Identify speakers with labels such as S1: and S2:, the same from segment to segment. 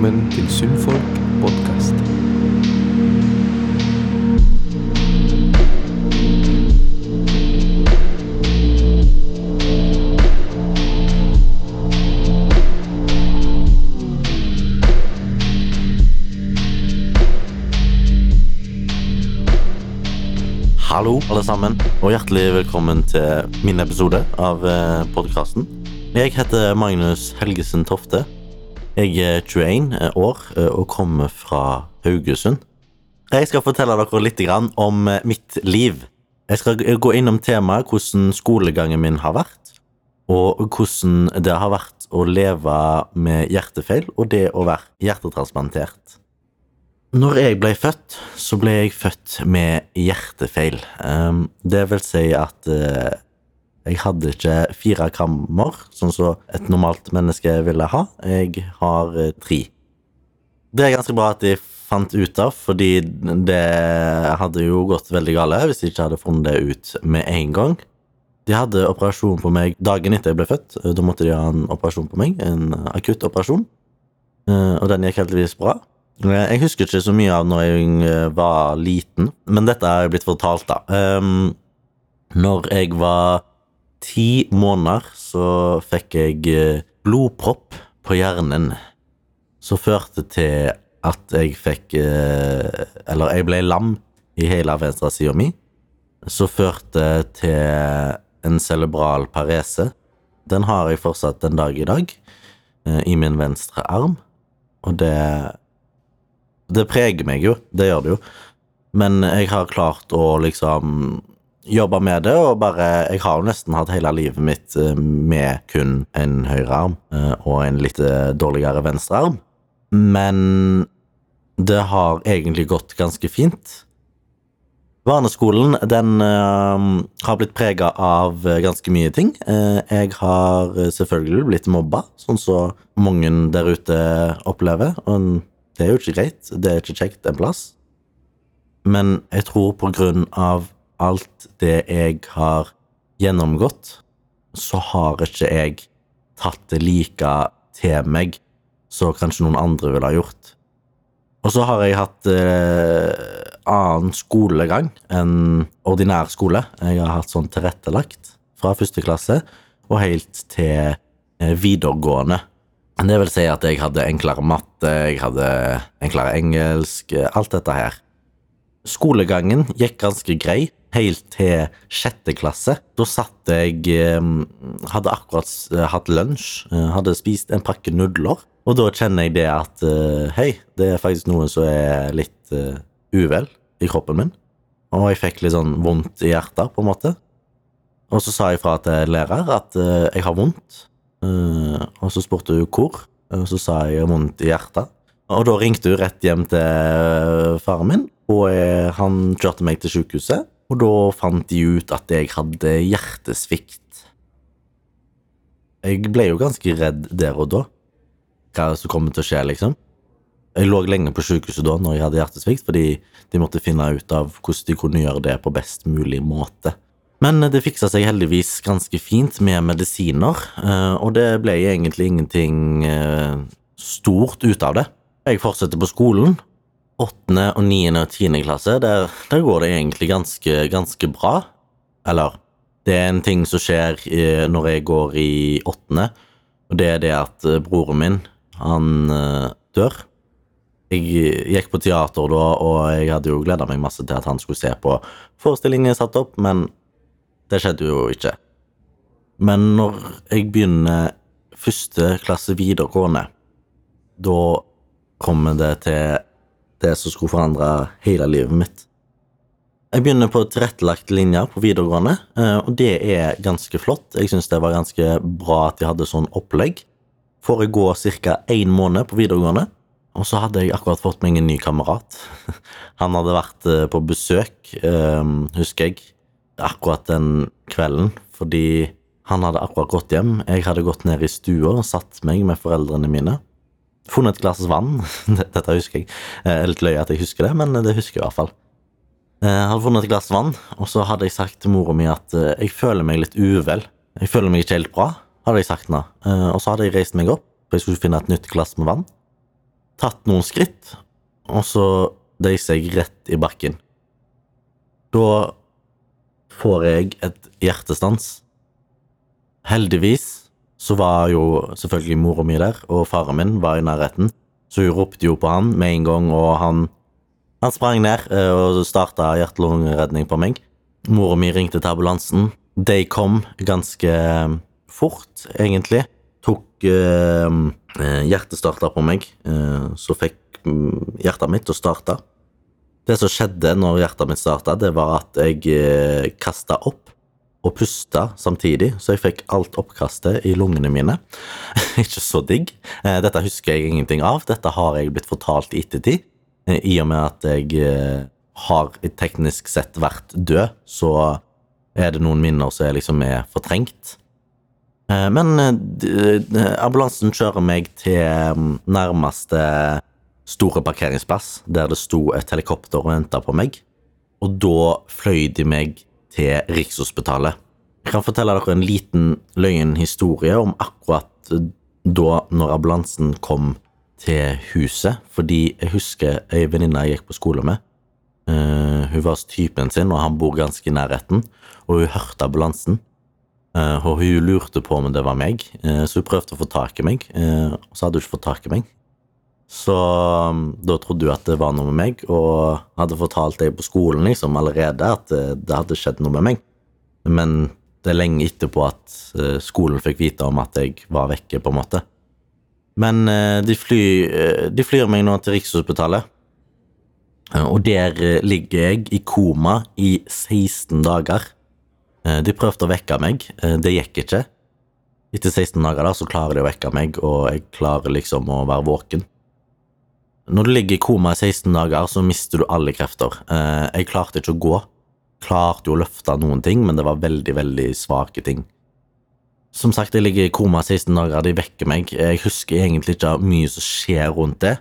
S1: velkommen til Sunnfolk podkast.
S2: Hallo, alle sammen, og hjertelig velkommen til min episode av podkasten. Jeg heter Magnus Helgesen Tofte. Jeg er 21 år eh, og kommer fra Haugesund. Jeg skal fortelle dere litt om eh, mitt liv. Jeg skal gå innom temaet hvordan skolegangen min har vært, og hvordan det har vært å leve med hjertefeil og det å være hjertetransplantert. Når jeg ble født, så ble jeg født med hjertefeil. Ehm, det vil si at eh, jeg hadde ikke fire kammer, sånn som et normalt menneske ville ha. Jeg har eh, tre. Det er ganske bra at de fant ut av, fordi det hadde jo gått veldig galt hvis de ikke hadde funnet det ut med en gang. De hadde operasjon på meg dagen etter jeg ble født. Da måtte de ha en operasjon på meg, en akutt operasjon, eh, og den gikk heldigvis bra. Jeg husker ikke så mye av når jeg eh, var liten, men dette er blitt fortalt, da. Um, når jeg var ti måneder, så fikk jeg eh, blodpropp på hjernen. Som førte til at jeg fikk eh, Eller jeg ble lam i hele venstresida mi. Så førte til en cerebral parese. Den har jeg fortsatt den dag i dag, i min venstre arm. Og det det preger meg jo, det gjør det jo. Men jeg har klart å liksom jobbe med det, og bare Jeg har jo nesten hatt hele livet mitt eh, med kun en høyre arm eh, og en litt eh, dårligere venstre arm. Men det har egentlig gått ganske fint. Barneskolen den uh, har blitt prega av ganske mye ting. Uh, jeg har selvfølgelig blitt mobba, sånn som så mange der ute opplever. Og det er jo ikke greit, det er ikke kjekt en plass. Men jeg tror på grunn av alt det jeg har gjennomgått, så har ikke jeg tatt det like til meg som kanskje noen andre ville ha gjort. Og så har jeg hatt eh, annen skolegang enn ordinær skole. Jeg har hatt sånn tilrettelagt fra første klasse og helt til eh, videregående. Det vil si at jeg hadde enklere matte, jeg hadde enklere engelsk, alt dette her. Skolegangen gikk ganske grei, helt til sjette klasse. Da satt jeg eh, Hadde akkurat eh, hatt lunsj, eh, hadde spist en pakke nudler. Og da kjenner jeg det at hei, det er faktisk noe som er litt uvel i kroppen min. Og jeg fikk litt sånn vondt i hjertet, på en måte. Og så sa jeg fra til lærer at jeg har vondt. Og så spurte hun hvor, og så sa jeg vondt i hjertet. Og da ringte hun rett hjem til faren min, og han kjørte meg til sykehuset. Og da fant de ut at jeg hadde hjertesvikt. Jeg ble jo ganske redd der og da. Hva som kommer til å skje, liksom. Jeg lå lenge på sykehuset da når jeg hadde hjertesvikt, fordi de måtte finne ut av hvordan de kunne gjøre det på best mulig måte. Men det fiksa seg heldigvis ganske fint med medisiner, eh, og det ble egentlig ingenting eh, stort ut av det. Jeg fortsetter på skolen. Åttende og niende og tiende klasse, der, der, går det egentlig ganske, ganske bra. Eller, det er en ting som skjer eh, når jeg går i åttende, og det er det at broren min, han dør. Jeg gikk på teater da, og jeg hadde jo gleda meg masse til at han skulle se på forestillingen jeg satte opp, men det skjedde jo ikke. Men når jeg begynner første klasse videregående, da kommer det til det som skulle forandre hele livet mitt. Jeg begynner på tilrettelagt linje på videregående, eh, og det er ganske flott. Jeg syns det var ganske bra at de hadde sånn opplegg. Får jeg gå ca. én måned på videregående, og så hadde jeg akkurat fått meg en ny kamerat. Han hadde vært eh, på besøk, eh, husker jeg, akkurat den kvelden, fordi han hadde akkurat gått hjem. Jeg hadde gått ned i stua og satt meg med foreldrene mine. Funnet et glass vann. Dette husker jeg. Er litt løye at jeg husker det, men det husker jeg i hvert fall. Jeg hadde funnet et glass vann, og så hadde jeg sagt til mora mi at eh, jeg føler meg litt uvel. Jeg føler meg ikke helt bra, hadde jeg sagt nå. Eh, og så hadde jeg reist meg opp, for jeg skulle finne et nytt glass med vann. tatt noen skritt, og så deiser jeg rett i bakken. Da får jeg et hjertestans. Heldigvis så var jo selvfølgelig mora mi der, og faren min var i nærheten, så hun ropte jo på han med en gang, og han, han sprang ned eh, og starta hjerte-lungeredning på meg. Mora mi ringte til ambulansen. De kom ganske fort, egentlig. Tok eh, eh hjertestarter på meg, eh, så fikk mm, hjertet mitt å starte. Det som skjedde når hjertet mitt starta, det var at jeg eh, kasta opp og puste samtidig, så jeg fikk alt oppkastet i lungene mine. Ikke så digg. Eh, dette husker jeg ingenting av. Dette har jeg blitt fortalt i ettertid. Eh, I og med at jeg eh, har teknisk sett vært død, så er det noen minner som liksom er fortrengt. Men ambulansen kjører meg til mm, nærmeste store parkeringsplass, der det sto et helikopter og venta på meg. Og da fløy de meg til Rikshospitalet. Jeg kan fortelle dere en liten løgn historie om akkurat da når ambulansen kom til huset, fordi jeg husker ei venninne jeg gikk på skole med. Uh, hun var hos typen sin, og han bor ganske i nærheten, og hun hørte ambulansen. Uh, og hun lurte på om det var meg, uh, så hun prøvde å få tak i meg, og så hadde hun ikke fått tak i meg. Så um, da trodde hun at det var noe med meg, og hadde fortalt deg på skolen liksom allerede at det, det hadde skjedd noe med meg. Men det er lenge etterpå at uh, skolen fikk vite om at jeg var vekke, på en måte. Men uh, de, fly, de flyr meg nå til Rikshospitalet, og der ligger jeg i koma i 16 dager. De prøvde å vekke meg, det gikk ikke. Etter 16 dager da, så klarer de å vekke meg, og jeg klarer liksom å være våken. Når du ligger i koma i 16 dager, så mister du alle krefter. Eh, jeg klarte ikke å gå. Klarte jo å løfte noen ting, men det var veldig, veldig svake ting. Som sagt, jeg ligger i koma i 16 dager, de vekker meg. Jeg husker egentlig ikke mye som skjer rundt det.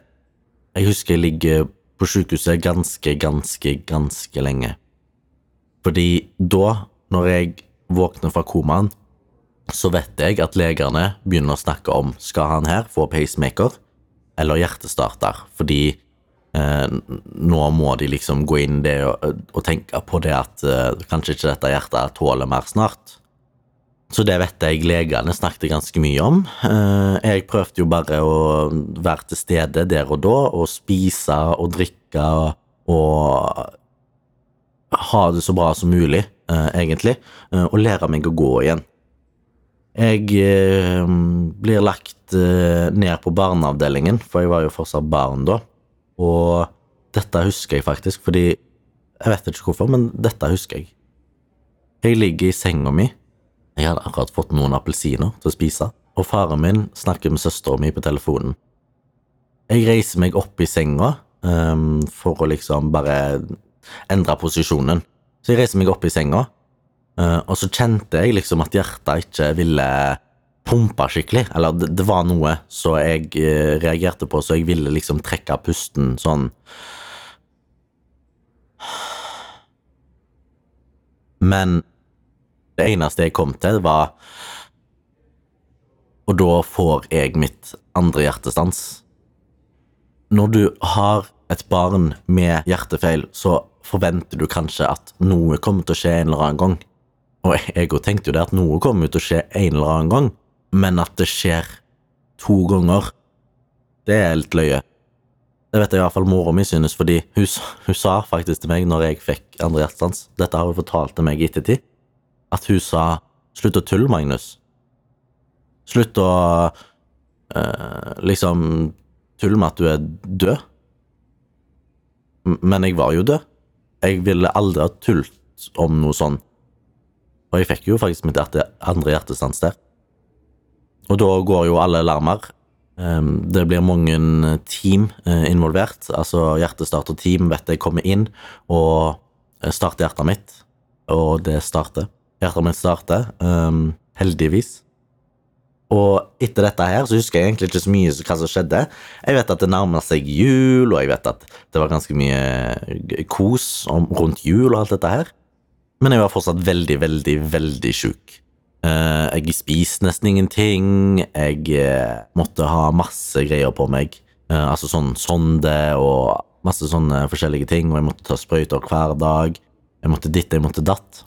S2: Jeg husker jeg ligger på sykehuset ganske, ganske, ganske lenge. Fordi da, når jeg våkner fra komaen, så vet jeg at legene begynner å snakke om skal han her få pacemaker eller hjertestarter, fordi eh, nå må de liksom gå inn det og, og tenke på det at eh, kanskje ikke dette hjertet tåler mer snart. Så det vet jeg legene snakket ganske mye om. Eh, jeg prøvde jo bare å være til stede der og da, og spise og drikke og, ha det så bra som mulig, eh, egentlig, eh, og lære meg å gå igjen. Jeg eh, blir lagt eh, ned på barneavdelingen, for jeg var jo fortsatt barn da. Og dette husker jeg faktisk, fordi Jeg vet ikke hvorfor, men dette husker jeg. Jeg ligger i senga mi. Jeg hadde akkurat fått noen appelsiner til å spise, og faren min snakker med søstera mi på telefonen. Jeg reiser meg opp i senga um, for å liksom bare endre posisjonen. Så jeg reiser meg opp i senga, og så kjente jeg liksom at hjertet ikke ville pumpe skikkelig. Eller det, det var noe som jeg uh, reagerte på, så jeg ville liksom trekke pusten sånn Men det eneste jeg kom til, var Og da får jeg mitt andre hjertestans. Når du har et barn med hjertefeil, så forventer du kanskje at noe kommer til å skje en eller annen gang. Og jeg tenkte jo det at noe kommer til å skje en eller annen gang, men at det skjer to ganger, det er litt løye. Det vet jeg i hvert fall mora mi synes, fordi hun, hun, sa faktisk til meg når jeg fikk andre hjertestans, dette har hun fortalt til meg i ettertid, at hun sa slutt å tulle, Magnus. Slutt å øh, liksom tulle med at du er død. Men jeg var jo død. Jeg ville aldri ha tullet om noe sånt og jeg fikk jo faktisk mitt andre hjertestans der. Og da går jo alle alarmer. Ehm, det blir mange team eh, involvert. Altså hjertestarter-team vet jeg kommer inn og eh, starter hjertet mitt, og det starter. Hjertet mitt starter, ehm, heldigvis. Og etter dette her så husker jeg egentlig ikke så mye hva som skjedde. Jeg vet at det nærmer seg jul, og jeg vet at det var ganske mye kos rundt jul og alt dette her. Men jeg var fortsatt veldig, veldig, veldig sjuk. Uh, jeg spiste nesten ingenting. Jeg uh, måtte ha masse greier på meg. Eh, altså sånn sonde og masse sånne forskjellige ting, og jeg måtte ta sprøyter hver dag. Jeg måtte ditt, jeg måtte datt.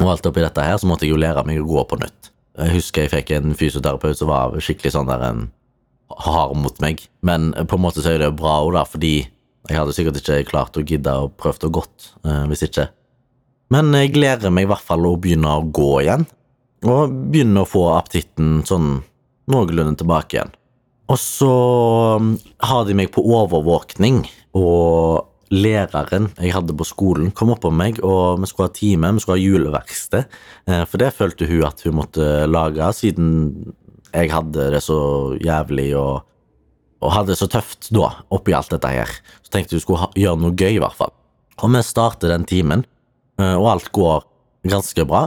S2: Og alt oppi dette her, så måtte jeg jo lære meg å gå på nytt. Jeg husker jeg fikk en fysioterapeut som var skikkelig sånn der en hard mot meg, men på en måte så er det bra òg, da, fordi jeg hadde sikkert ikke klart å gidde og prøvd å gått eh, hvis ikke. Men jeg gleder meg i hvert fall å begynne å gå igjen, og begynne å få appetitten sånn noenlunde tilbake igjen. Og så mm, har de meg på overvåkning, og læreren jeg hadde på skolen, kom opp på meg, og vi skulle ha time, vi skulle ha juleverksted. Eh, for det følte hun at hun måtte lage, siden jeg hadde det så jævlig og, og hadde det så tøft da, oppi alt dette her. Så tenkte hun skulle ha, gjøre noe gøy, i hvert fall. Og vi starter den timen, og alt går ganske bra.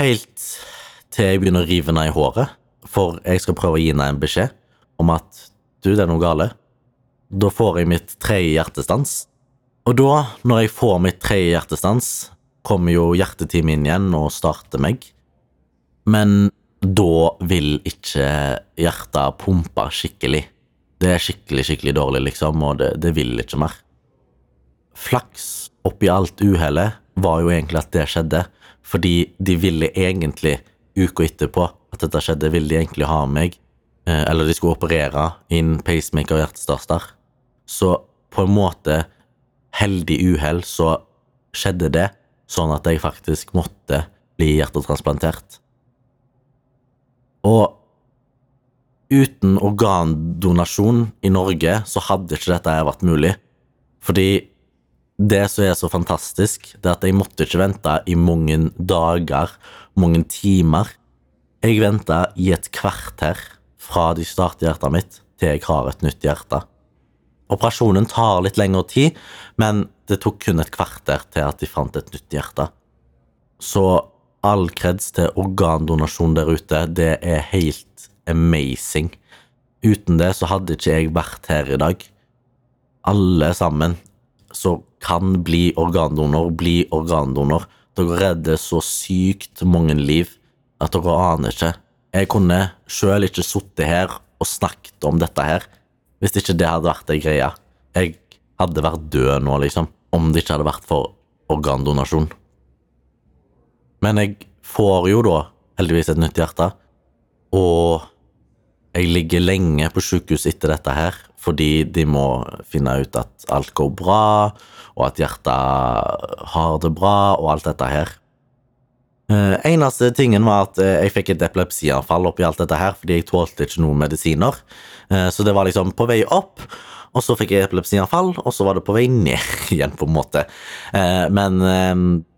S2: Helt til jeg begynner å rive henne i håret, for jeg skal prøve å gi henne en beskjed om at du, det er noe gale. Da får jeg mitt tredje hjertestans, og da, når jeg får mitt tredje hjertestans, kommer jo hjertetimen inn igjen og starter meg. Men da vil ikke hjertet pumpe skikkelig. Det er skikkelig, skikkelig dårlig, liksom, og det, det vil ikke mer. Flaks oppi alt uhellet var jo egentlig at det skjedde, fordi de ville egentlig, uka etterpå at dette skjedde, ville de egentlig ha meg, eh, eller de skulle operere inn pacemaker og hjertestarter. Så på en måte heldig uhell så skjedde det, sånn at jeg faktisk måtte bli hjertetransplantert. Og uten organdonasjon i Norge så hadde ikke dette vært mulig. Fordi det som er så fantastisk, det er at jeg måtte ikke vente i mange dager, mange timer. Jeg venta i et kvarter fra de starter hjertet mitt, til jeg har et nytt hjerte. Operasjonen tar litt lengre tid, men det tok kun et kvarter til at de fant et nytt hjerte. Så all kreds til organdonasjon der ute, det er helt amazing. Uten det så hadde ikke jeg vært her i dag. Alle sammen som kan bli organdonor, bli organdonor. Dere redder så sykt mange liv at dere aner ikke. Jeg kunne sjøl ikke sittet her og snakket om dette her hvis ikke det hadde vært ei greie. Jeg hadde vært død nå, liksom, om det ikke hadde vært for organdonasjon. Men jeg får jo da heldigvis et nytt hjerte, og jeg ligger lenge på sykehus etter dette her, fordi de må finne ut at alt går bra, og at hjertet har det bra, og alt dette her. Uh, eneste tingen var at uh, jeg fikk et epilepsianfall oppi alt dette her, fordi jeg tålte ikke noen medisiner. Uh, så det var liksom på vei opp, og så fikk jeg epilepsianfall, og så var det på vei ned igjen, på en måte. men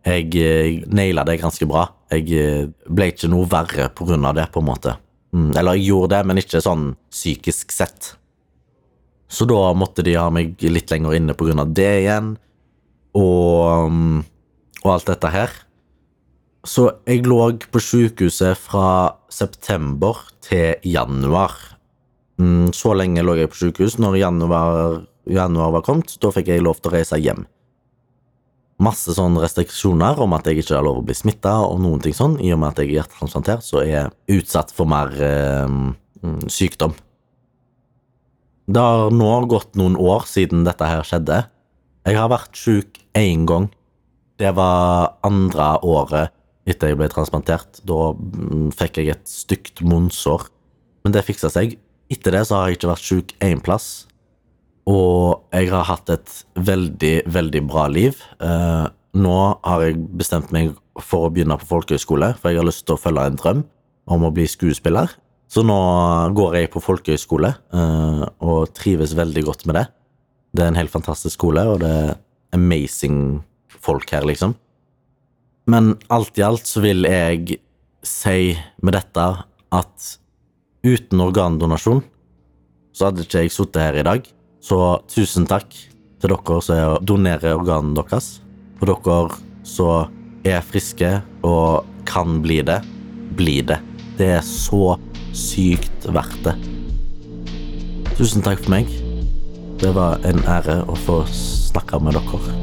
S2: jeg naila det ganske bra. Jeg ble ikke noe verre på grunn av det, på en måte. Mm, eller jeg gjorde det, men ikke sånn psykisk sett. Så da måtte de ha meg litt lenger inne av det igjen, og, um, og alt dette her. Så jeg lå på sykehuset fra september til januar. Mm, så lenge lå jeg på sykehus. Når januar, januar var kommet, da fikk jeg lov til å reise hjem. Masse sånne restriksjoner om at jeg ikke har lov å bli smitta og noen ting sånn. I og med at jeg er hjertetransplantert, så er jeg utsatt for mer mm, sykdom. Det har nå gått noen år siden dette her skjedde. Jeg har vært sjuk én gang. Det var andre året etter jeg ble transplantert. Da mm, fikk jeg et stygt munnsår, men det fiksa seg. Etter det så har jeg ikke vært sjuk én plass, og jeg har hatt et veldig, veldig bra liv. Eh, nå har jeg bestemt meg for å begynne på folkehøyskole, for jeg har lyst til å følge en drøm om å bli skuespiller. Så nå går jeg på folkehøyskole eh, og trives veldig godt med det. Det er en helt fantastisk skole, og det er amazing folk her, liksom. Men alt i alt så vil jeg si med dette at uten organdonasjon så hadde ikke jeg sittet her i dag. Så tusen takk til dere som donerer organene deres. Og dere som er friske og kan bli det, bli det. Det er så sykt verdt det. Tusen takk for meg. Det var en ære å få snakke med dere.